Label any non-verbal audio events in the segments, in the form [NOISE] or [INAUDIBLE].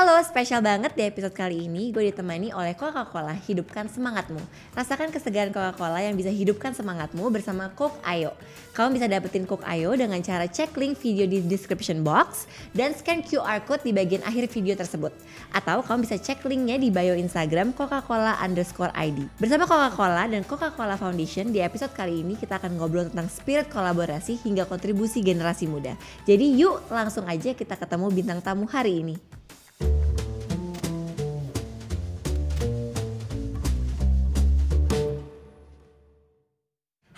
Halo, spesial banget di episode kali ini gue ditemani oleh Coca-Cola Hidupkan Semangatmu. Rasakan kesegaran Coca-Cola yang bisa hidupkan semangatmu bersama Coke Ayo. Kamu bisa dapetin Coke Ayo dengan cara cek link video di description box dan scan QR code di bagian akhir video tersebut. Atau kamu bisa cek linknya di bio Instagram Coca-Cola underscore ID. Bersama Coca-Cola dan Coca-Cola Foundation di episode kali ini kita akan ngobrol tentang spirit kolaborasi hingga kontribusi generasi muda. Jadi yuk langsung aja kita ketemu bintang tamu hari ini.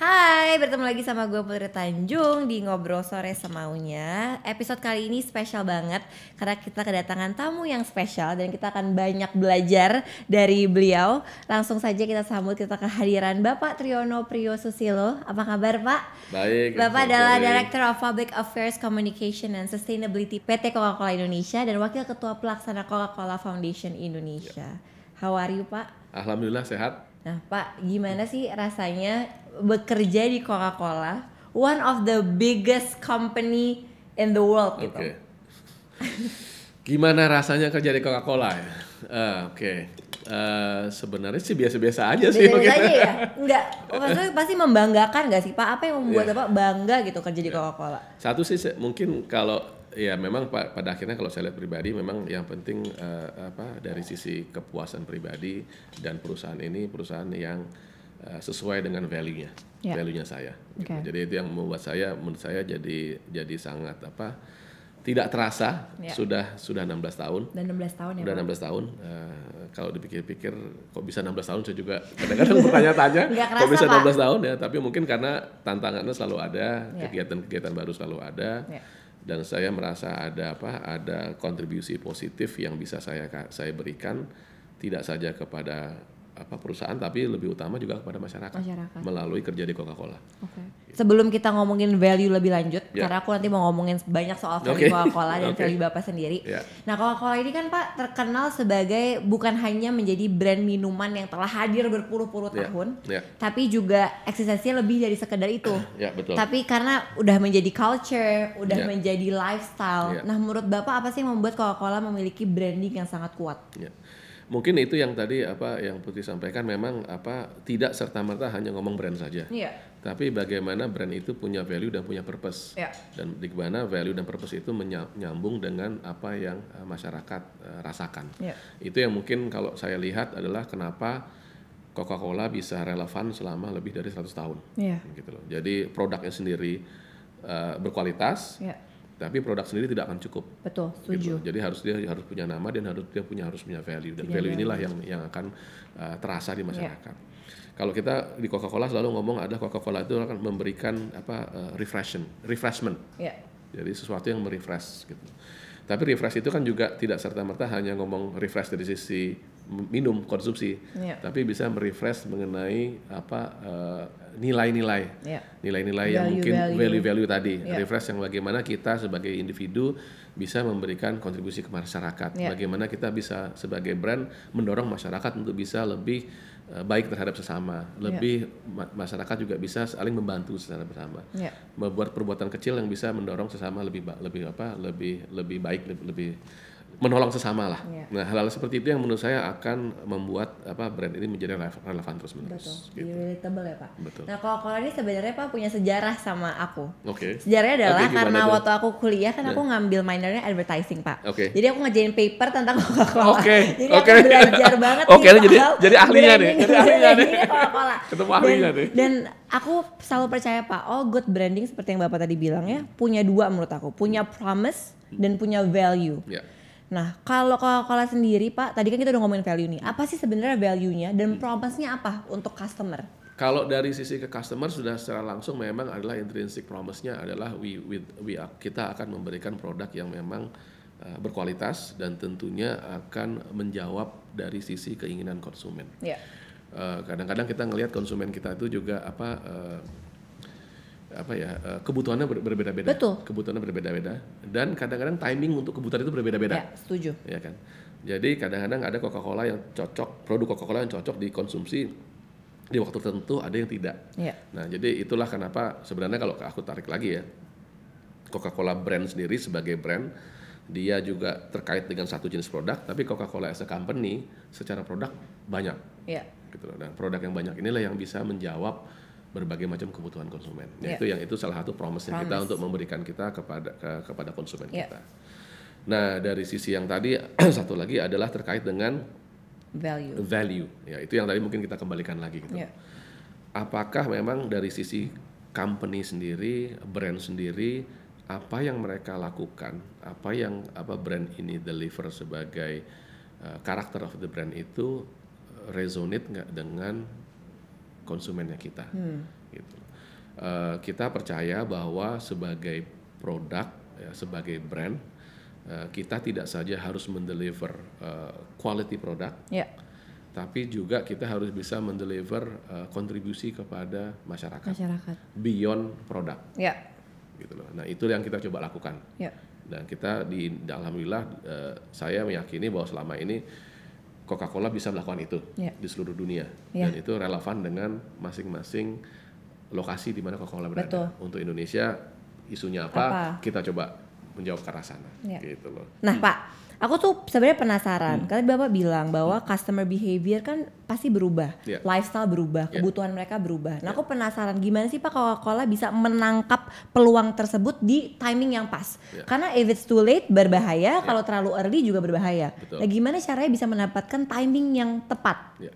Hai, bertemu lagi sama gue Putri Tanjung di Ngobrol Sore Semaunya Episode kali ini spesial banget Karena kita kedatangan tamu yang spesial Dan kita akan banyak belajar dari beliau Langsung saja kita sambut kita kehadiran Bapak Triyono Priyo Susilo Apa kabar Pak? Baik. Bapak adalah sore. Director of Public Affairs Communication and Sustainability PT Coca-Cola Indonesia Dan Wakil Ketua Pelaksana Coca-Cola Foundation Indonesia How are you Pak? Alhamdulillah sehat. Nah, Pak, gimana sih rasanya bekerja di Coca-Cola, one of the biggest company in the world Oke. gitu? Gimana rasanya kerja di Coca-Cola ya? Eh, Oke. Eh, sebenarnya sih biasa-biasa aja sih. Biasa aja ya? Enggak, maksudnya pasti membanggakan gak sih Pak? Apa yang membuat Iya. Bapak bangga gitu kerja di Coca-Cola? Satu sih mungkin kalau ya memang pa- pada akhirnya kalau saya lihat pribadi memang yang penting eh, apa dari sisi kepuasan pribadi dan perusahaan ini perusahaan yang eh, sesuai dengan value-nya, Ya. value-nya saya. gitu. Jadi itu yang membuat saya menurut saya jadi jadi sangat apa tidak terasa Ya. sudah sudah 16 tahun. Dan 16 tahun ya Udah Pak? 16 tahun. Eh, kalau dipikir-pikir kok bisa 16 tahun saya juga kadang-kadang bertanya-tanya [LAUGHS] kok bisa Pak. 16 tahun ya, tapi mungkin karena tantangannya selalu ada, Ya. kegiatan-kegiatan baru selalu ada. Ya. Dan saya merasa ada apa? Ada kontribusi positif yang bisa saya saya berikan tidak saja kepada apa perusahaan tapi lebih utama juga kepada masyarakat, Masyarakat. melalui kerja di Coca-Cola. Oke. Sebelum kita ngomongin value lebih lanjut, Ya. karena aku nanti mau ngomongin banyak soal value Oke. Coca-Cola dan [LAUGHS] Oke. value Bapak sendiri. Ya. Nah, Coca-Cola ini kan Pak terkenal sebagai bukan hanya menjadi brand minuman yang telah hadir berpuluh-puluh Ya. tahun, Ya. tapi juga eksistensinya lebih dari sekedar itu. [CLEARS THROAT] Ya, betul. Tapi karena udah menjadi culture, udah Ya. menjadi lifestyle. Ya. Nah, menurut Bapak apa sih yang membuat Coca-Cola memiliki branding yang sangat kuat? Ya. Mungkin itu yang tadi apa yang Putri sampaikan memang apa tidak serta merta hanya ngomong brand saja. Iya. Tapi bagaimana brand itu punya value dan punya purpose. Ya. Dan di mana value dan purpose itu menya- nyambung dengan apa yang eh, masyarakat eh, rasakan. Iya. Itu yang mungkin kalau saya lihat adalah kenapa Coca-Cola bisa relevan selama lebih dari 100 tahun. Iya. Gitu loh. Jadi produknya sendiri eh, berkualitas, Iya. Tapi produk sendiri tidak akan cukup. Betul, gitu setuju. loh. Jadi harus dia harus punya nama dan harus dia punya harus punya value dan Punya value value. inilah yang yang akan uh, terasa di Iya. masyarakat. Kalau kita di Coca-Cola selalu ngomong ada Coca-Cola itu akan memberikan apa uh, refreshment, refreshment. Iya. Jadi sesuatu yang merefresh gitu. Tapi refresh itu kan juga tidak serta merta hanya ngomong refresh dari sisi minum konsumsi, Iya. tapi bisa merefresh mengenai apa uh, nilai-nilai Iya. nilai-nilai yang Value, mungkin value. value-value tadi Iya. refresh yang bagaimana kita sebagai individu bisa memberikan kontribusi ke masyarakat Iya. bagaimana kita bisa sebagai brand mendorong masyarakat untuk bisa lebih eh, baik terhadap sesama Iya. lebih ma- masyarakat juga bisa saling membantu secara bersama Iya. membuat perbuatan kecil yang bisa mendorong sesama lebih lebih apa lebih lebih baik lebih, lebih menolong sesama lah. Iya. Nah hal-hal seperti itu yang menurut saya akan membuat apa brand ini menjadi relevan, terus menerus. Betul. Gitu. Jadi relatable ya, Pak. Betul. Nah, Coca-Cola ini sebenarnya Pak punya sejarah sama aku. Oke. Sejarahnya adalah gimana karena tuh? waktu aku kuliah kan Nah. aku ngambil minornya advertising pak. Oke. Jadi aku ngerjain paper tentang Coca-Cola. Oke, [LAUGHS] Jadi oke. aku belajar banget Oke, nih lu jadi- jadi ahlinya nih, jadi ahlinya [LAUGHS] nih. brandingnya Coca-Cola. Ketemu ahlinya nih. Dan aku selalu percaya pak, oh good branding seperti yang bapak tadi bilang ya, punya dua menurut aku, punya promise dan punya value. Ya. Nah, kalau Coca-Cola sendiri Pak, tadi kan kita udah ngomongin value nih. Apa sih sebenarnya value-nya dan promise-nya apa untuk customer? Kalau dari sisi ke customer sudah secara langsung memang adalah intrinsic promise-nya adalah we, we, we are- kita akan memberikan produk yang memang uh, berkualitas dan tentunya akan menjawab dari sisi keinginan konsumen. Ya. Uh, kadang-kadang kita ngelihat konsumen kita itu juga apa uh, apa ya uh, kebutuhannya ber- berbeda-beda. Betul. Kebutuhannya berbeda-beda dan kadang-kadang timing untuk kebutuhan itu berbeda-beda. Ya, setuju. ya kan. Jadi kadang-kadang ada Coca-Cola yang cocok, produk Coca-Cola yang cocok dikonsumsi di waktu tertentu ada yang tidak. Iya. Nah, jadi itulah kenapa sebenarnya kalau aku tarik lagi ya, Coca-Cola brand sendiri sebagai brand, dia juga terkait dengan satu jenis produk, tapi Coca-Cola as a company secara produk banyak. Iya. Gitu loh. Dan produk yang banyak inilah yang bisa menjawab berbagai macam kebutuhan konsumen. Iya. Itu yang itu salah satu promise-nya kita Promise. untuk memberikan kita kepada ke- kepada konsumen Iya. kita. Nah, dari sisi yang tadi [CLEARS THROAT] satu lagi adalah terkait dengan Value. value. Ya, itu yang tadi mungkin kita kembalikan lagi gitu. Iya. Apakah memang dari sisi company sendiri, brand sendiri, apa yang mereka lakukan, apa yang apa brand ini deliver sebagai uh, karakter of the brand itu uh, resonate nggak dengan konsumennya kita, gitu. Uh, kita percaya bahwa sebagai produk, ya, sebagai brand, uh, kita tidak saja harus mendeliver uh, quality produk, Iya. tapi juga kita harus bisa mendeliver uh, kontribusi kepada masyarakat Masyarakat. beyond produk Iya. gitu loh. Nah, itu yang kita coba lakukan. Iya. Dan kita di alhamdulillah uh, saya meyakini bahwa selama ini Coca-Cola bisa melakukan itu Iya. di seluruh dunia Iya. dan itu relevan dengan masing-masing lokasi di mana Coca-Cola berada. Betul. Untuk Indonesia isunya apa, Apa? kita coba menjawab ke arah sana Iya. gitu loh. Nah, Pak, aku tuh sebenarnya penasaran. Hmm. Karena Bapak bilang bahwa customer behavior kan pasti berubah, Iya. lifestyle berubah, Iya. kebutuhan mereka berubah. Nah, aku penasaran gimana sih Pak Coca-Cola bisa menangkap peluang tersebut di timing yang pas. Iya. Karena if it's too late berbahaya, kalau terlalu early juga berbahaya. Betul. Nah, gimana caranya bisa mendapatkan timing yang tepat? Ya.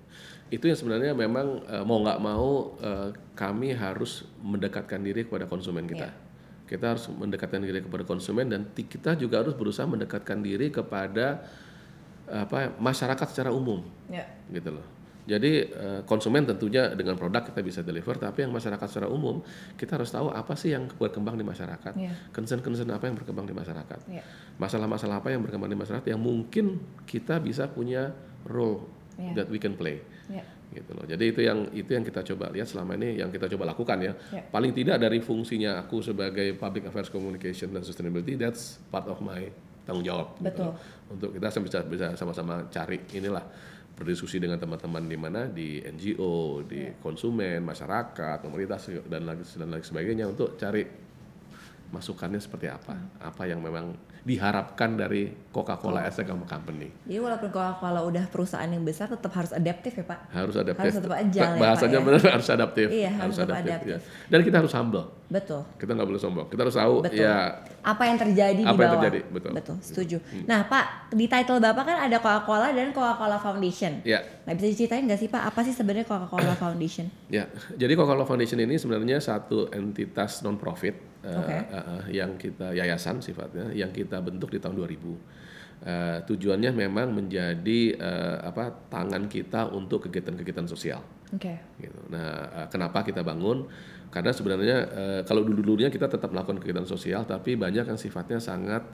Itu yang sebenarnya memang eh, mau nggak mau eh, kami harus mendekatkan diri kepada konsumen kita. Kita harus mendekatkan diri kepada konsumen dan kita juga harus berusaha mendekatkan diri kepada apa masyarakat secara umum Ya. gitu loh. Jadi eh, konsumen tentunya dengan produk kita bisa deliver, tapi yang masyarakat secara umum kita harus tahu apa sih yang berkembang di masyarakat, Iya. concern-concern apa yang berkembang di masyarakat, Ya. masalah-masalah apa yang berkembang di masyarakat yang mungkin kita bisa punya role Iya. that we can play Ya. Gitu loh. Jadi itu yang itu yang kita coba lihat selama ini yang kita coba lakukan ya. Ya. Paling tidak dari fungsinya aku sebagai public affairs communication dan sustainability that's part of my tanggung jawab. gitu Betul. loh. Untuk kita bisa bisa sama-sama cari inilah berdiskusi dengan teman-teman di mana di NGO, di Ya. konsumen, masyarakat, komunitas dan lagi dan lain sebagainya untuk cari masukannya seperti apa, Hmm. apa yang memang diharapkan dari Coca-Cola as a company. Jadi walaupun Coca-Cola udah perusahaan yang besar tetap harus adaptif ya, Pak? harus adaptif. Harus tetap agile ya, Bahasanya Pak, ya? benar harus adaptif. Iya, harus tetap adaptif. ya. Dan kita harus humble. Betul. Kita nggak boleh sombong. Kita harus tahu Betul. ya apa yang terjadi di Apa yang bawah. terjadi, betul. setuju. Nah, Pak, di title Bapak kan ada Coca-Cola dan Coca-Cola Foundation. ya Nah, bisa diceritain nggak sih, Pak, apa sih sebenarnya Coca-Cola Foundation? ya. Jadi Coca-Cola Foundation ini sebenarnya satu entitas non profit Oke. yang kita yayasan sifatnya yang kita bentuk di tahun 2000. Eh, tujuannya memang menjadi eh, apa tangan kita untuk kegiatan-kegiatan sosial. Oke. gitu. Nah, eh, kenapa kita bangun? Karena sebenarnya eh, kalau dulu-dulunya kita tetap melakukan kegiatan sosial, tapi banyak yang sifatnya sangat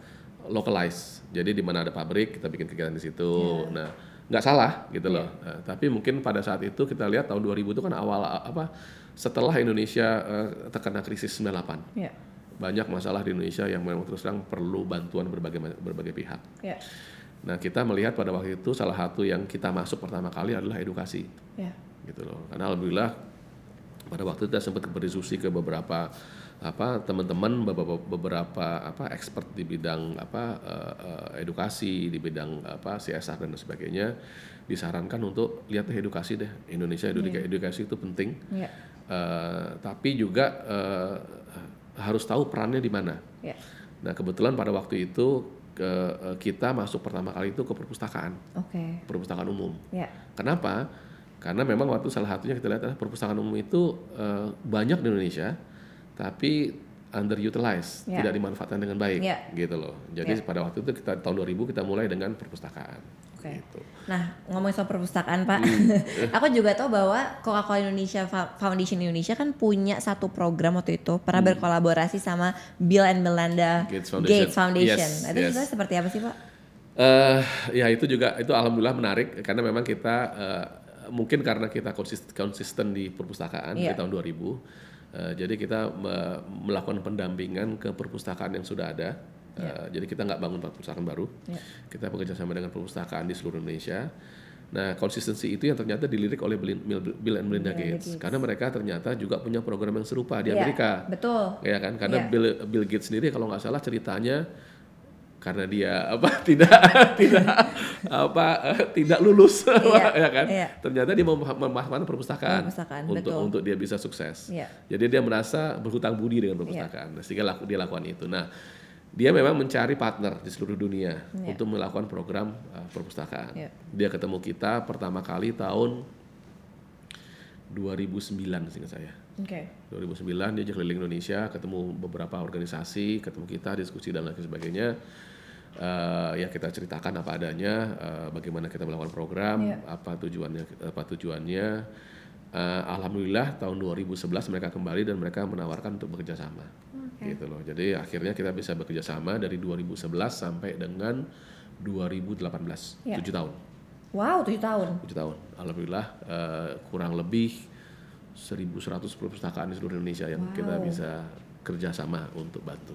localized. Jadi di mana ada pabrik kita bikin kegiatan di situ. Nah, nggak salah gitu loh. Eh, tapi mungkin pada saat itu kita lihat tahun 2000 itu kan awal apa? Setelah Indonesia eh, terkena krisis 98 Ya. banyak masalah di Indonesia yang memang terus terang perlu bantuan berbagai berbagai pihak. Ya. Nah, kita melihat pada waktu itu salah satu yang kita masuk pertama kali adalah edukasi Ya. gitu loh. Karena alhamdulillah pada waktu itu kita sempat berdiskusi ke beberapa apa teman-teman beberapa, beberapa apa expert di bidang apa eh, edukasi di bidang apa CSR dan sebagainya disarankan untuk lihat deh edukasi deh Indonesia edukasi, edukasi itu penting Ya. Eh, tapi juga eh, harus tahu perannya di mana. Ya. Nah kebetulan pada waktu itu ke, kita masuk pertama kali itu ke perpustakaan Oke. perpustakaan umum. Ya. Kenapa? Karena memang waktu salah satunya kita lihat adalah perpustakaan umum itu eh, banyak di Indonesia, tapi underutilized, Ya. tidak dimanfaatkan dengan baik, Ya. gitu loh. Jadi Ya. pada waktu itu kita tahun 2000 kita mulai dengan perpustakaan. Oke. Gitu. Nah, ngomongin soal perpustakaan, Pak. Hmm. [LAUGHS] aku juga tahu bahwa Coca-Cola Indonesia Foundation Indonesia kan punya satu program waktu itu pernah berkolaborasi sama Bill and Melinda Hmm. Gates Foundation. Gates Foundation. Yes, Nah, itu yes. seperti apa sih, Pak? Eh, ya itu juga itu alhamdulillah menarik karena memang kita eh, mungkin karena kita konsisten, konsisten di perpustakaan Iya. di tahun 2000 eh, jadi kita me- melakukan pendampingan ke perpustakaan yang sudah ada Eh, jadi kita nggak bangun perpustakaan baru Iya. kita bekerja sama dengan perpustakaan di seluruh Indonesia Nah, konsistensi itu yang ternyata dilirik oleh Bill, and Melinda Gates. Gates. Karena mereka ternyata juga punya program yang serupa di Iya, Amerika. Betul. Ya kan? Karena Iya. Bill, Bill Gates sendiri kalau nggak salah ceritanya karena dia apa [LAUGHS] tidak tidak apa eh, tidak lulus Iya, [LAUGHS] ya kan iya. ternyata dia mem- memanfaatkan perpustakaan, Perpustakaan, untuk betul. untuk dia bisa sukses Iya. jadi dia merasa berhutang budi dengan perpustakaan sehingga laku, dia lakukan itu nah dia memang mencari partner di seluruh dunia Iya. untuk melakukan program uh, perpustakaan Iya. dia ketemu kita pertama kali tahun 2009 seingat saya Oke. 2009 dia keliling Indonesia, ketemu beberapa organisasi, ketemu kita, diskusi dan lain sebagainya. Eh, ya kita ceritakan apa adanya, eh, bagaimana kita melakukan program, Iya. apa tujuannya, apa tujuannya. Eh, Alhamdulillah tahun 2011 mereka kembali dan mereka menawarkan untuk bekerja sama, gitu loh. Jadi akhirnya kita bisa bekerja sama dari 2011 sampai dengan 2018, Iya. tujuh tahun. Wow, tujuh tahun. 7 tahun. Alhamdulillah eh, kurang lebih 1100 perpustakaan di seluruh Indonesia yang kita Wow. bisa kerjasama untuk bantu.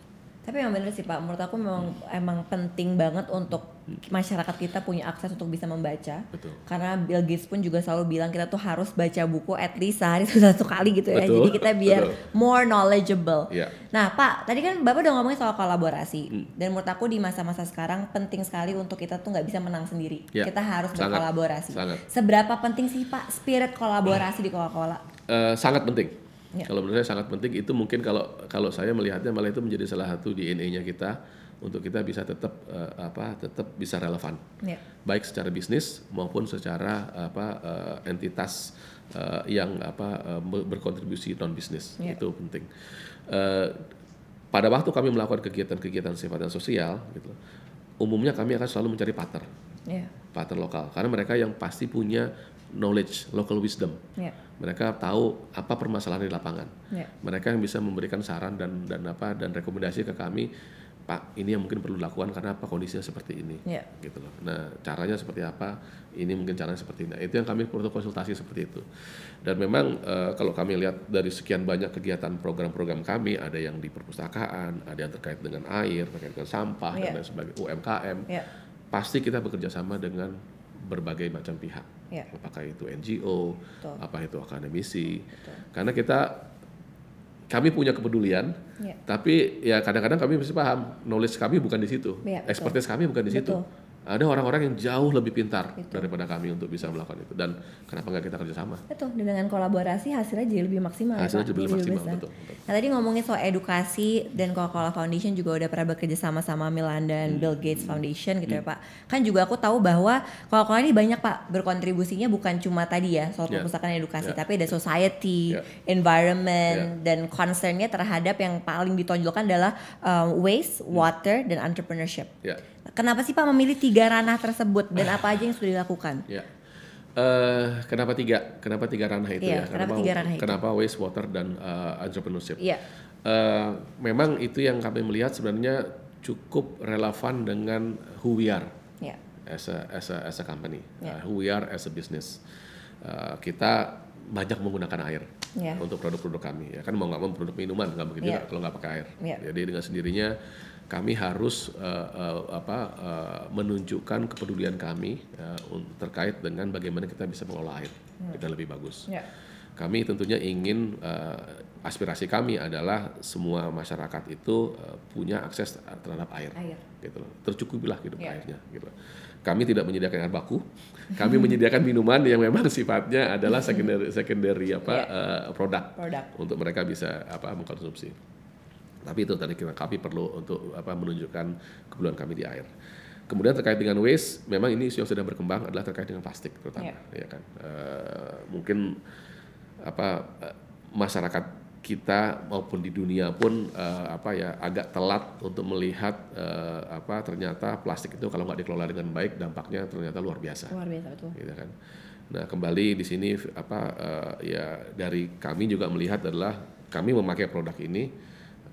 Tapi yang bener sih Pak, menurut aku memang emang penting banget untuk masyarakat kita punya akses untuk bisa membaca. Betul. Karena Bill Gates pun juga selalu bilang kita tuh harus baca buku at least sehari [LAUGHS] satu kali gitu ya. Betul, Jadi kita biar betul. more knowledgeable. Iya. Nah Pak, tadi kan Bapak udah ngomongin soal kolaborasi. Dan menurut aku di masa-masa sekarang penting sekali untuk kita tuh nggak bisa menang sendiri. Iya, Kita harus sangat, berkolaborasi. sangat. Seberapa penting sih Pak spirit kolaborasi di Coca-Cola? Eh, sangat penting. Ya. Kalau menurut saya sangat penting itu mungkin kalau kalau saya melihatnya malah itu menjadi salah satu DNA-nya kita untuk kita bisa tetap eh, apa tetap bisa relevan. Ya. baik secara bisnis maupun secara apa eh, entitas eh, yang apa ber- berkontribusi non bisnis Ya. itu penting. Eh, pada waktu kami melakukan kegiatan-kegiatan sifatnya sosial, gitu, umumnya kami akan selalu mencari partner, Ya. partner lokal, karena mereka yang pasti punya knowledge, local wisdom. Ya. Mereka tahu apa permasalahan di lapangan. Ya. Mereka yang bisa memberikan saran dan dan apa dan rekomendasi ke kami, Pak, ini yang mungkin perlu dilakukan karena apa kondisinya seperti ini Ya. gitu loh. Nah, caranya seperti apa? Ini mungkin caranya seperti ini. Nah, itu yang kami perlu konsultasi seperti itu. Dan memang eh, kalau kami lihat dari sekian banyak kegiatan program-program kami, ada yang di perpustakaan, ada yang terkait dengan air, terkait dengan sampah Iya. dan lain sebagainya, UMKM. Ya. Pasti kita bekerja sama dengan berbagai macam pihak. Ya. Apakah itu NGO, Betul. apa itu akademisi. Karena kita kami punya kepedulian, Ya. tapi ya kadang-kadang kami mesti paham knowledge kami bukan di situ, Iya, betul. expertise kami bukan di situ. Betul. Ada orang-orang yang jauh lebih pintar Betul. daripada kami untuk bisa melakukan itu dan kenapa nggak kita kerjasama? Betul, dengan kolaborasi hasilnya jadi lebih maksimal. ya, Hasilnya jadi lebih maksimal, besar. betul, betul. Nah tadi ngomongin soal edukasi dan Coca-Cola Foundation juga udah pernah bekerja sama sama Milan Hmm. dan Bill Gates Foundation gitu ya Pak. Kan juga aku tahu bahwa Coca-Cola ini banyak Pak berkontribusinya bukan cuma tadi ya soal Ya. perpustakaan edukasi, Ya. tapi ada society, Ya. environment dan concernnya terhadap yang paling ditonjolkan adalah um, waste, water dan entrepreneurship. Ya, Kenapa sih Pak memilih tiga ranah tersebut dan apa aja yang sudah dilakukan? ya. Eh, kenapa tiga? Kenapa tiga ranah itu Iya, ya? kenapa tiga ranah itu? Kenapa waste, water dan uh, entrepreneurship? Iya. Eh, memang itu yang kami melihat sebenarnya cukup relevan dengan who we are. Ya. as a as a as a company, Ya. uh, who we are as a business. Uh, kita banyak menggunakan air Ya. untuk produk-produk kami. Ya kan mau nggak mau produk minuman nggak mungkin Ya. juga kalau nggak pakai air. Ya. Jadi dengan sendirinya kami harus uh, uh, apa uh, menunjukkan kepedulian kami uh, terkait dengan bagaimana kita bisa mengelola air kita lebih bagus. Ya. Kami tentunya ingin uh, aspirasi kami adalah semua masyarakat itu uh, punya akses terhadap air Air. gitu loh. Tercukupilah hidup Ya. airnya gitu. Kami tidak menyediakan air baku. Kami [LAUGHS] menyediakan minuman yang memang sifatnya adalah [LAUGHS] secondary secondary apa Ya. eh, produk Produk. untuk mereka bisa apa mengkonsumsi. Tapi itu tadi kita kami perlu untuk apa menunjukkan keperluan kami di air. Kemudian terkait dengan waste, memang ini isu yang sudah berkembang adalah terkait dengan plastik terutama, ya kan. Eh, mungkin apa eh, masyarakat kita maupun di dunia pun eh, apa ya agak telat untuk melihat eh, apa ternyata plastik itu kalau nggak dikelola dengan baik dampaknya ternyata luar biasa Luar biasa betul. gitu kan. Nah kembali di sini apa eh, ya dari kami juga melihat adalah kami memakai produk ini,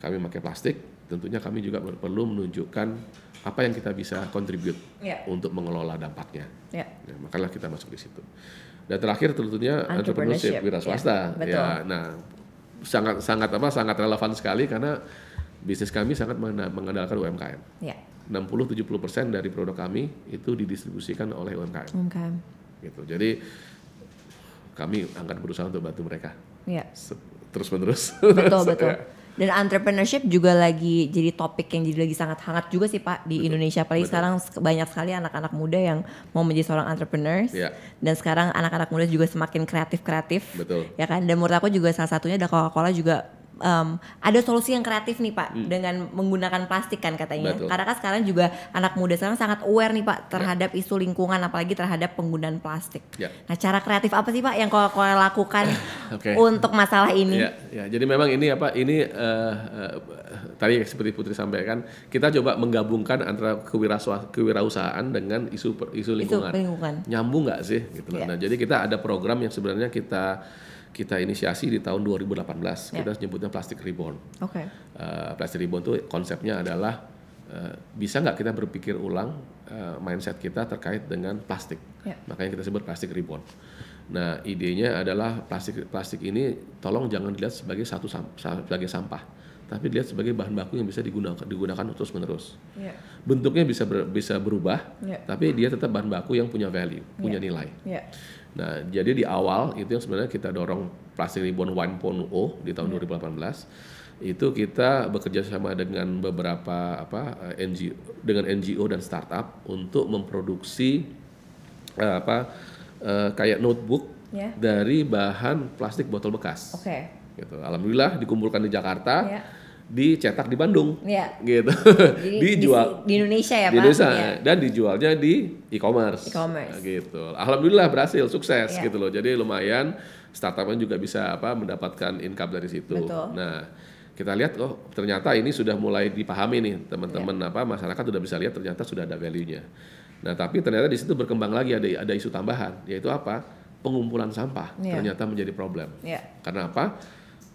kami memakai plastik, tentunya kami juga perlu menunjukkan apa yang kita bisa contribute Ya. untuk mengelola dampaknya. Ya. Ya, makanya kita masuk di situ. Dan terakhir tentunya Entrepreneurship, wira ya, swasta. betul. Ya, nah sangat sangat apa sangat relevan sekali karena bisnis kami sangat mengandal- mengandalkan UMKM. Ya. 60-70% dari produk kami itu didistribusikan oleh UMKM UMKM. gitu. Jadi kami akan berusaha untuk bantu mereka Iya. terus menerus. Betul [LAUGHS] betul. Dan entrepreneurship juga lagi jadi topik yang jadi lagi sangat hangat juga sih Pak di Indonesia. Apalagi betul. sekarang se- banyak sekali anak-anak muda yang mau menjadi seorang entrepreneur. Iya. Dan sekarang anak-anak muda juga semakin kreatif-kreatif. Betul. Ya kan. Dan menurut aku juga salah satunya ada Coca-Cola juga em, ada solusi yang kreatif nih Pak dengan menggunakan plastik kan katanya. Hmm. Betul. Karena kan sekarang juga anak muda sekarang sangat aware nih. Pak terhadap isu lingkungan apalagi terhadap penggunaan plastik. Ya. Nah, cara kreatif apa sih Pak yang Coca-Cola lakukan [LAUGHS] Oke. untuk masalah ini? Ya, ya, jadi memang ini apa? Ini eh, eh, tadi seperti Putri sampaikan, kita coba menggabungkan antara kewirausahaan, kewirausahaan dengan isu per- isu lingkungan. lingkungan. Nyambung nggak sih? Gitu. Ya. Nah, jadi kita ada program yang sebenarnya kita kita inisiasi di tahun 2018. Ya. Kita nyebutnya Plastic Reborn. Oke. Eh, Plastic Reborn itu konsepnya adalah bisa nggak kita berpikir ulang eh, mindset kita terkait dengan plastik. Ya. Makanya kita sebut Plastic Reborn. Nah, idenya adalah plastik plastik ini tolong jangan dilihat sebagai satu sebagai sampah, tapi dilihat sebagai bahan baku yang bisa digunakan digunakan terus menerus. Ya. Bentuknya bisa ber- bisa berubah, Ya. tapi dia tetap bahan baku yang punya value, punya nilai. Ya. Nah, jadi di awal itu yang sebenarnya kita dorong Plastic Reborn 1.0 di tahun 2018 itu kita bekerja sama dengan beberapa apa eh, NGO dengan NGO dan startup untuk memproduksi eh, apa eh, kayak notebook Ya. dari bahan plastik botol bekas. Oke. Gitu. Alhamdulillah dikumpulkan di Jakarta, Ya. dicetak di Bandung, Ya. gitu. Jadi [LAUGHS] di, dijual di Indonesia ya di? Indonesia Ya. dan dijualnya di e-commerce. E-commerce. Gitu. Alhamdulillah berhasil, sukses Iya. gitu loh. Jadi lumayan startupnya juga bisa apa mendapatkan income dari situ. Betul. Nah, kita lihat oh ternyata ini sudah mulai dipahami nih teman-teman Iya. apa masyarakat sudah bisa lihat ternyata sudah ada value-nya. Nah, tapi ternyata di situ berkembang lagi ada ada isu tambahan yaitu apa? Pengumpulan sampah Iya. ternyata menjadi problem. Ya. Karena apa?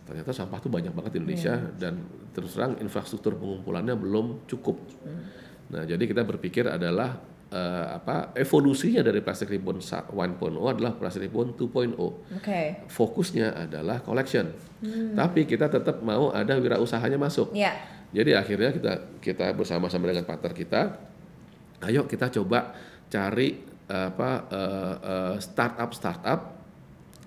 Ternyata sampah tuh banyak banget di Indonesia Iya. dan terus terang infrastruktur pengumpulannya belum cukup. Hmm. Nah, jadi kita berpikir adalah eh, apa evolusinya dari plastic ribbon sa- 1.0 adalah plastic ribbon 2.0. Oke. Fokusnya adalah collection. Hmm. Tapi kita tetap mau ada wirausahanya masuk. Ya. Jadi akhirnya kita kita bersama-sama dengan partner kita, ayo kita coba cari apa eh, eh, startup startup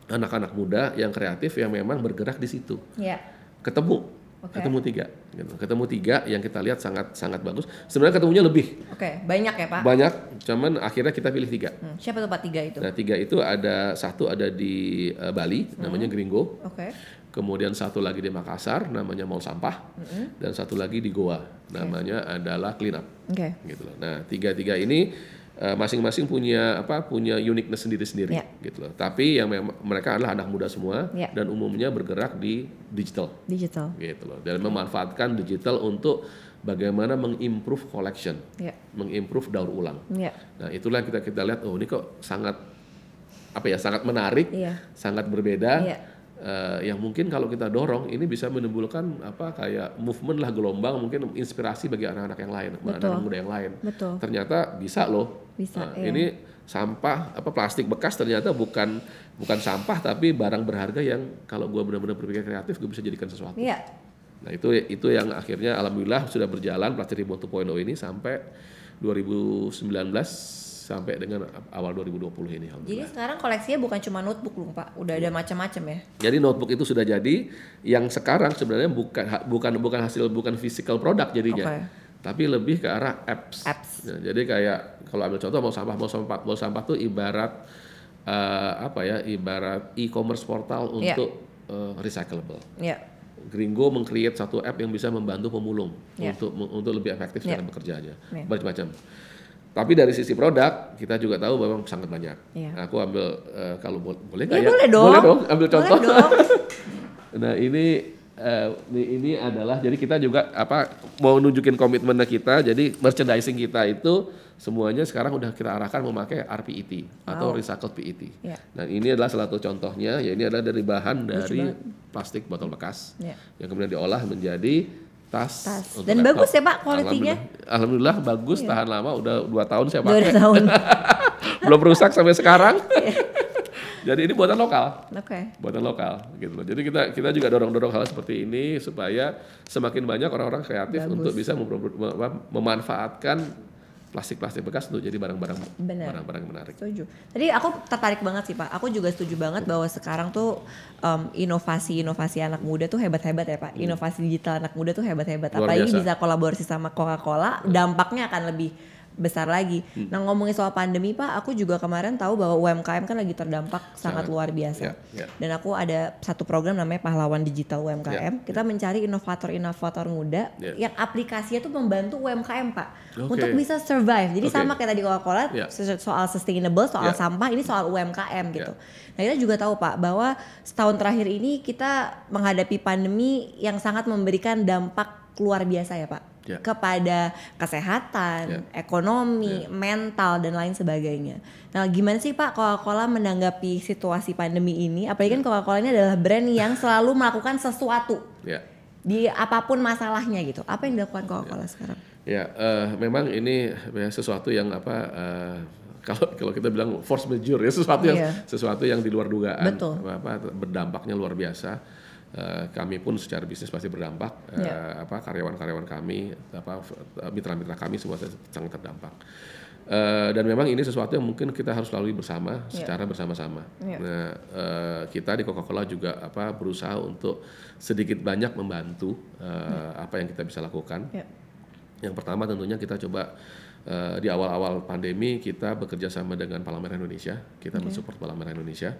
anak-anak muda yang kreatif yang memang bergerak di situ. Ya. Ketemu, Oke. ketemu tiga, gitu. ketemu tiga yang kita lihat sangat sangat bagus. Sebenarnya ketemunya lebih Oke. Banyak ya Pak? banyak, cuman akhirnya kita pilih tiga. Hmm, Siapa tuh Pak tiga itu? Nah tiga itu ada satu ada di eh, Bali, namanya Hmm. Gringo. Oke. Kemudian satu lagi di Makassar, namanya Mall Sampah. Dan satu lagi di Goa, namanya adalah Clean Up. Oke. gitu loh. Nah, tiga-tiga ini eh, masing-masing punya apa? punya uniqueness sendiri-sendiri Ya. gitu loh. Tapi yang memang mereka adalah anak muda semua Ya. dan umumnya bergerak di digital Digital. gitu loh. Dan memanfaatkan digital untuk bagaimana mengimprove collection, Ya. mengimprove daur ulang. Ya. Nah, itulah kita kita lihat oh ini kok sangat apa ya? sangat menarik, Iya. sangat berbeda. Iya. Eh, yang mungkin kalau kita dorong ini bisa menimbulkan apa kayak movement lah gelombang mungkin inspirasi bagi anak-anak yang lain, anak-anak muda yang lain. Betul. Ternyata bisa loh. Bisa, Nah, iya. Ini sampah apa plastik bekas ternyata bukan bukan sampah tapi barang berharga yang kalau gua benar-benar berpikir kreatif gue bisa jadikan sesuatu. Iya. Nah itu itu yang akhirnya alhamdulillah sudah berjalan Plastic Reborn 2.0 ini sampai 2019 sampai dengan awal 2020 ini Jadi sekarang koleksinya bukan cuma notebook loh Pak, udah ada macam-macam ya. Jadi notebook itu sudah jadi yang sekarang sebenarnya bukan bukan bukan hasil bukan physical product jadinya. Oke. Tapi lebih ke arah apps. Apps. Nah, jadi kayak kalau ambil contoh mau sampah mau sampah mau sampah tuh ibarat eh, apa ya? Ibarat e-commerce portal Iya. untuk eh, recyclable. Ya. Gringo meng-create satu app yang bisa membantu pemulung Ya. untuk untuk lebih efektif Ya. dalam bekerjanya. Ya. Macam-macam. Tapi dari sisi produk kita juga tahu bahwa sangat banyak. Ya. Aku ambil eh, kalau bo- boleh nggak ya? boleh dong. Boleh dong, ambil Boleh contoh. dong. [LAUGHS] nah ini eh, ini ini adalah jadi kita juga apa mau nunjukin komitmen kita. Jadi merchandising kita itu semuanya sekarang udah kita arahkan memakai RPET atau Wow. recycled PET. Ya. Nah ini adalah salah satu contohnya. Ya ini adalah dari bahan dari plastik botol bekas Ya. yang kemudian diolah menjadi tas. Tas. Dan laptop. bagus ya, Pak, kualitinya? Alhamdulillah, Alhamdulillah bagus tahan lama udah dua tahun saya Dua pakai tahun. [LAUGHS] belum rusak sampai sekarang. [LAUGHS] Iya. Jadi ini buatan lokal Oke. buatan lokal gitu loh. Jadi kita kita juga dorong-dorong hal seperti ini supaya semakin banyak orang-orang kreatif Bagus. untuk bisa mem- memanfaatkan plastik-plastik bekas untuk jadi barang-barang barang-barang menarik. Setuju. Tadi aku tertarik banget sih Pak. Aku juga setuju banget bahwa sekarang tuh um, inovasi-inovasi anak muda tuh hebat-hebat ya Pak. Inovasi digital anak muda tuh hebat-hebat. Hmm. Apalagi biasa. bisa kolaborasi sama Coca-Cola, dampaknya akan lebih besar lagi. Hmm. Nah ngomongin soal pandemi Pak, aku juga kemarin tahu bahwa UMKM kan lagi terdampak sangat, Sangat. luar biasa. Ya, ya. Dan aku ada satu program namanya Pahlawan Digital UMKM. Ya, Kita mencari inovator-inovator muda Ya. yang aplikasinya tuh membantu UMKM Pak Oke. untuk bisa survive. Jadi Oke. sama kayak tadi Coca-Cola Ya. so- soal sustainable, soal Ya. sampah, ini soal UMKM gitu. Ya. Nah kita juga tahu Pak bahwa setahun terakhir ini kita menghadapi pandemi yang sangat memberikan dampak luar biasa ya Pak Ya. kepada kesehatan, Ya. ekonomi, mental dan lain sebagainya. Nah gimana sih Pak Coca-Cola menanggapi situasi pandemi ini? Apalagi kan Coca-Cola ini adalah brand yang selalu melakukan sesuatu Ya. di apa pun masalahnya gitu. Apa yang dilakukan Coca-Cola sekarang? Ya, eh, memang ini ya, sesuatu yang apa eh, kalau kalau kita bilang force majeure ya sesuatu yang Iya. sesuatu yang di luar dugaan Betul. apa berdampaknya luar biasa. Eh, kami pun secara bisnis pasti berdampak. Eh, Iya. apa karyawan-karyawan kami, apa mitra-mitra kami semua sangat terdampak. Eh, dan memang ini sesuatu yang mungkin kita harus lalui bersama, Iya. secara bersama-sama. Iya. Nah, eh, kita di Coca-Cola juga apa berusaha untuk sedikit banyak membantu eh, apa yang kita bisa lakukan. Ya. Yang pertama tentunya kita coba eh, di awal-awal pandemi kita bekerja sama dengan Palang Merah Indonesia, kita mensupport Palang Merah Indonesia.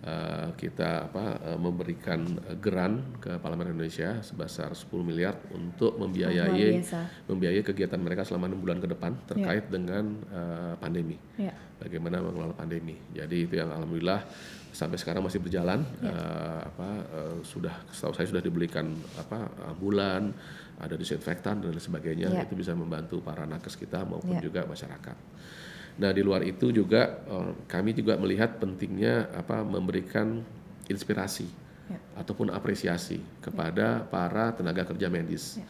Eh, kita apa eh, memberikan eh, geran ke Merah Indonesia sebesar 10 miliar untuk membiayai membiayai kegiatan mereka selama enam bulan ke depan terkait dengan eh, pandemi Ya. bagaimana mengelola pandemi. Jadi itu yang alhamdulillah sampai sekarang masih berjalan. Eh, apa eh, sudah setahu saya sudah dibelikan apa ambulan, ada disinfektan dan lain sebagainya. Ya. Itu bisa membantu para nakes kita maupun Ya. juga masyarakat. Nah di luar itu juga eh, kami juga melihat pentingnya apa memberikan inspirasi Ya. ataupun apresiasi kepada para tenaga kerja medis. Ya.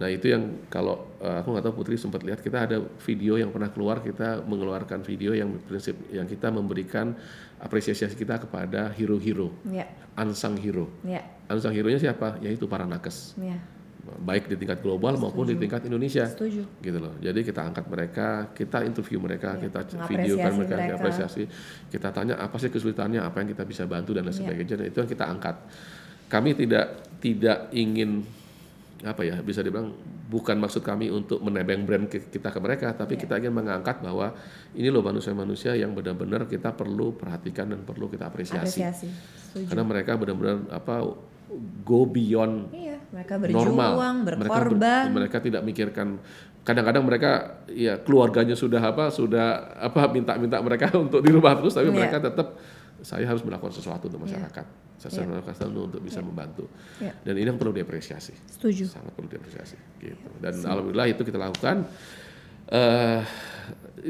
Nah itu yang kalau eh, aku nggak tahu Putri sempat lihat kita ada video yang pernah keluar kita mengeluarkan video yang prinsip yang kita memberikan apresiasi kita kepada hero-hero, Ya. unsung hero. Ya. Unsung hero-nya siapa? Yaitu para nakes, Ya. Baik di tingkat global maupun di tingkat Indonesia Setuju. gitu loh. Jadi kita angkat mereka, kita interview mereka, Ya, kita videokan mereka, mereka. kita apresiasi, kita tanya apa sih kesulitannya, apa yang kita bisa bantu dan lain Ya. sebagainya. Dan itu yang kita angkat. Kami tidak tidak ingin apa ya bisa dibilang bukan maksud kami untuk menebeng brand kita ke mereka, tapi Ya. kita ingin mengangkat bahwa ini loh manusia-manusia yang benar-benar kita perlu perhatikan dan perlu kita apresiasi. Apresiasi. Setuju. Karena mereka benar-benar apa go beyond Iya, mereka normal. berjuang, Mereka ber- berkorban. Mereka, tidak mikirkan. Kadang-kadang mereka ya keluarganya sudah apa sudah apa minta-minta mereka [LAUGHS] untuk di rumah terus, tapi Iya. mereka tetap saya harus melakukan sesuatu untuk masyarakat. Saya harus melakukan sesuatu untuk bisa membantu. Iya. Dan ini yang perlu diapresiasi. Setuju. Sangat perlu diapresiasi. Gitu. Dan alhamdulillah itu kita lakukan. Eh,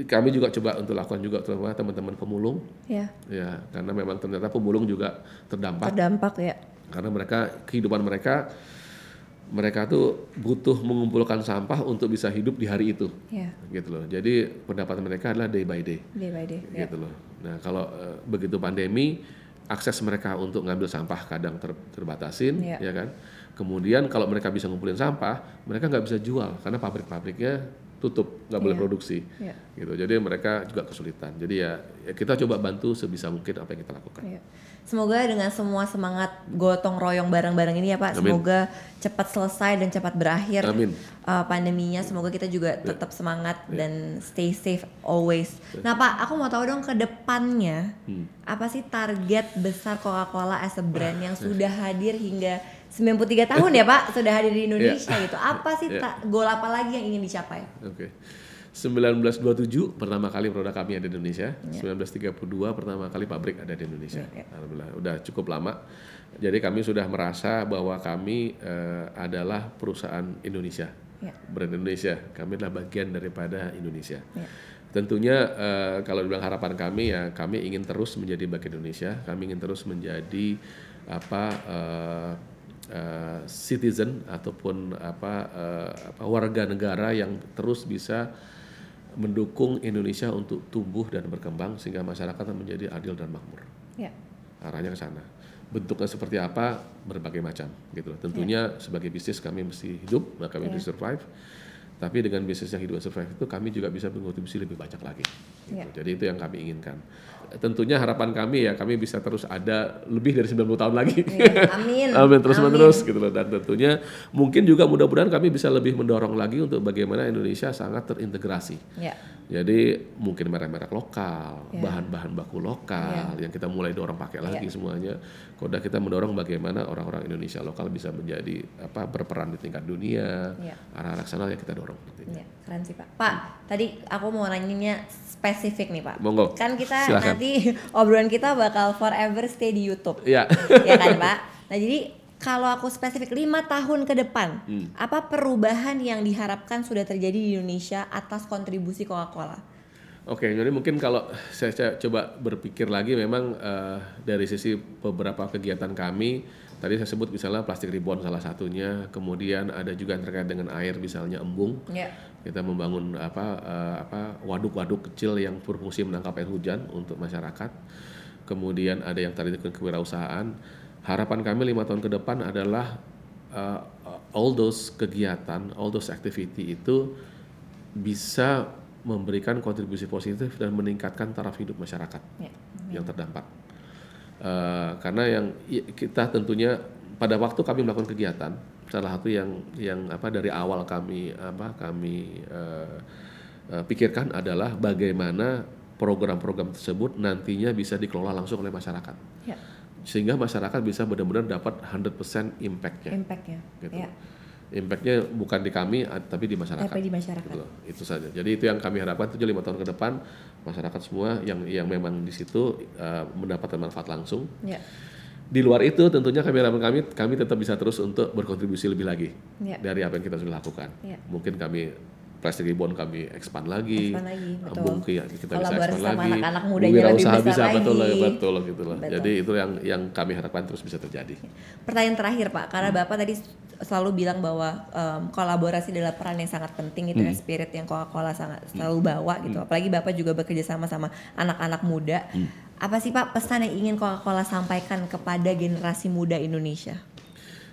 kami juga coba untuk lakukan juga terutama teman-teman pemulung Ya. ya karena memang ternyata pemulung juga terdampak Terdampak ya. karena mereka kehidupan mereka mereka tuh butuh mengumpulkan sampah untuk bisa hidup di hari itu Ya. gitu loh jadi pendapatan mereka adalah day by day Day by day. Ya. gitu loh nah kalau eh, begitu pandemi akses mereka untuk ngambil sampah kadang ter- terbatasin Iya. ya kan kemudian kalau mereka bisa ngumpulin sampah mereka nggak bisa jual karena pabrik-pabriknya tutup nggak boleh Iya. produksi Iya. gitu jadi mereka juga kesulitan jadi ya, ya kita coba bantu sebisa mungkin apa yang kita lakukan Iya. Semoga dengan semua semangat gotong royong bareng-bareng ini ya Pak, Amin. semoga cepat selesai dan cepat berakhir Amin. uh, pandeminya. Semoga kita juga tetap semangat dan stay safe always. Nah Pak, aku mau tahu dong ke depannya Hmm. apa sih target besar Coca-Cola as a brand yang sudah hadir hingga 93 tahun ya Pak, sudah hadir di [LAUGHS] Indonesia gitu. Apa sih Iya. ta- goal apa lagi yang ingin dicapai? Oke. 1927 pertama kali produk kami ada di Indonesia. Iya. 1932 pertama kali pabrik ada di Indonesia. Iya, iya. Alhamdulillah udah cukup lama. Jadi kami sudah merasa bahwa kami eh, adalah perusahaan Indonesia. Ya. Brand Indonesia. Kami adalah bagian daripada Indonesia. Ya. Tentunya eh, kalau dibilang harapan kami ya kami ingin terus menjadi bagian Indonesia. Kami ingin terus menjadi apa eh, eh, citizen ataupun apa eh, apa warga negara yang terus bisa mendukung Indonesia untuk tumbuh dan berkembang sehingga masyarakat menjadi adil dan makmur. Ya. Arahnya ke sana. Bentuknya seperti apa berbagai macam gitu. Tentunya sebagai bisnis kami mesti hidup, kami Ya. mesti survive. Tapi dengan bisnis yang hidup survive itu kami juga bisa berkontribusi lebih banyak lagi. Gitu. Ya. Jadi itu yang kami inginkan. Tentunya harapan kami ya kami bisa terus ada lebih dari 90 tahun lagi. Iya, amin. [LAUGHS] Amin terus Amin. menerus gitu loh dan tentunya mungkin juga mudah-mudahan kami bisa lebih mendorong lagi untuk bagaimana Indonesia sangat terintegrasi. Ya. Jadi mungkin merek-merek lokal, Ya. bahan-bahan baku lokal yang kita mulai dorong pakai lagi Ya. semuanya. Koda kita mendorong bagaimana orang-orang Indonesia lokal bisa menjadi apa berperan di tingkat dunia. Arah-arah sana yang kita dorong. Ya, keren sih Pak. Pak, tadi aku mau nanyanya spesifik nih Pak. Monggo. Kan kita Silakan. nanti [LAUGHS] obrolan kita bakal forever stay di YouTube. Ya. ya kan Pak? Nah jadi kalau aku spesifik lima tahun ke depan, Hmm. apa perubahan yang diharapkan sudah terjadi di Indonesia atas kontribusi Coca-Cola? Oke, jadi mungkin kalau saya, saya coba berpikir lagi memang eh, dari sisi beberapa kegiatan kami, tadi saya sebut misalnya plastik ribbon salah satunya, kemudian ada juga yang terkait dengan air misalnya embung. Ya. Kita membangun apa eh, apa waduk-waduk kecil yang berfungsi menangkap air hujan untuk masyarakat. Kemudian ada yang tadi dengan kewirausahaan. Harapan kami lima tahun ke depan adalah eh, all those kegiatan, all those activity itu bisa memberikan kontribusi positif dan meningkatkan taraf hidup masyarakat Ya. yang terdampak. Eh, karena yang kita tentunya pada waktu kami melakukan kegiatan, salah satu yang yang apa dari awal kami apa kami eh, eh, pikirkan adalah bagaimana program-program tersebut nantinya bisa dikelola langsung oleh masyarakat, Ya. sehingga masyarakat bisa benar-benar dapat 100% impact-nya Impact-nya. gitu. Ya. Impact-nya bukan di kami tapi di masyarakat. Tapi di masyarakat. Gitu. Itu saja. Jadi itu yang kami harapkan tujuh lima tahun ke depan masyarakat semua yang yang memang di situ uh, mendapatkan manfaat langsung. Ya. Di luar itu tentunya kami harapan kami kami tetap bisa terus untuk berkontribusi lebih lagi Ya. dari apa yang kita sudah lakukan. Ya. Mungkin kami plastic ribbon kami expand lagi, Expand lagi, betul. Ki- kita bisa expand sama lagi, anak-anak Wirausaha besar bisa betul lagi. betul gitu loh. Betul. Jadi itu yang yang kami harapkan terus bisa terjadi. Pertanyaan terakhir Pak, Hmm. karena Bapak tadi selalu bilang bahwa em, kolaborasi adalah peran yang sangat penting itu Hmm. ya spirit yang Coca-Cola sangat selalu bawa gitu. Apalagi Bapak juga bekerja sama sama anak-anak muda. Hmm. Apa sih Pak pesan yang ingin Coca-Cola sampaikan kepada generasi muda Indonesia?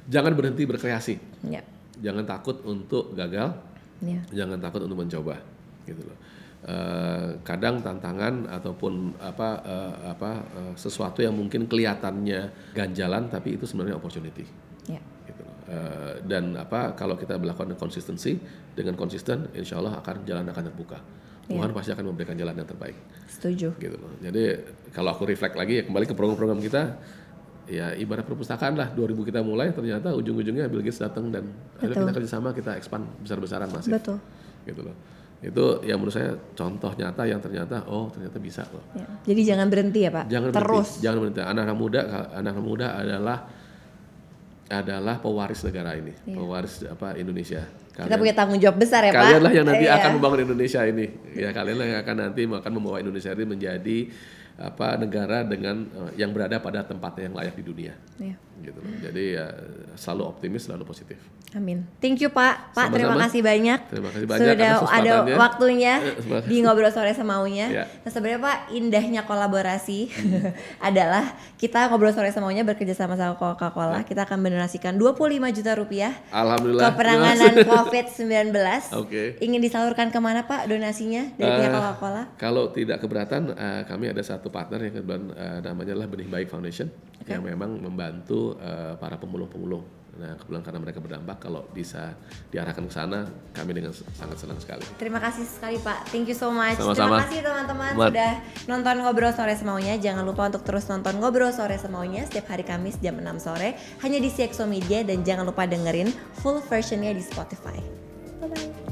Jangan berhenti berkreasi. Ya. Jangan takut untuk gagal, Ya. jangan takut untuk mencoba gitu loh Eh, kadang tantangan ataupun apa eh, apa eh, sesuatu yang mungkin kelihatannya ganjalan tapi itu sebenarnya opportunity Ya. gitu loh. Eh, dan apa kalau kita melakukan konsistensi dengan konsisten insya Allah akan jalan akan terbuka Tuhan pasti akan memberikan jalan yang terbaik Setuju. gitu loh jadi kalau aku reflect lagi ya kembali ke program-program kita ya ibarat perpustakaan lah 2000 kita mulai ternyata ujung-ujungnya Bill Gates datang dan akhirnya kita kerjasama kita expand besar-besaran masih Betul. gitu loh itu yang menurut saya contoh nyata yang ternyata oh ternyata bisa loh Ya. Jadi jangan berhenti ya Pak. jangan Terus. berhenti, jangan berhenti anak-anak muda anak-anak muda adalah adalah pewaris negara ini pewaris apa Indonesia Kita punya tanggung jawab besar ya Pak. kalianlah yang nanti Iya. akan membangun Indonesia ini ya kalianlah yang akan nanti akan membawa Indonesia ini menjadi apa negara dengan eh, yang berada pada tempatnya yang layak di dunia Iya. Gitu loh jadi ya selalu optimis selalu positif Amin. Thank you Pak. Pak Sama-sama. terima kasih banyak. Terima kasih banyak Sudah ada waktunya Eh, di ngobrol sore semaunya. Ya. Nah sebenarnya Pak indahnya kolaborasi [LAUGHS] adalah kita ngobrol sore semaunya bekerja sama sama Coca-Cola. Kita akan mendonasikan 25 juta rupiah alhamdulillah ke penanganan [LAUGHS] COVID-19. Oke. Ingin disalurkan ke mana Pak donasinya dari pihak Eh, Coca-Cola? Kalau tidak keberatan, eh, kami ada satu partner yang kebetulan eh, namanya adalah Benih Baik Foundation yang memang membantu eh, para pemulung-pemulung. Nah, kebetulan karena mereka berdampak, kalau bisa diarahkan ke sana, kami dengan sangat senang sekali. Terima kasih sekali Pak. Thank you so much. Sama-sama. Terima kasih teman-teman sudah nonton Ngobrol Sore Semaunya. Jangan lupa untuk terus nonton Ngobrol Sore Semaunya setiap hari Kamis jam 6 sore hanya di CXO Media dan jangan lupa dengerin full versionnya di Spotify. Bye bye.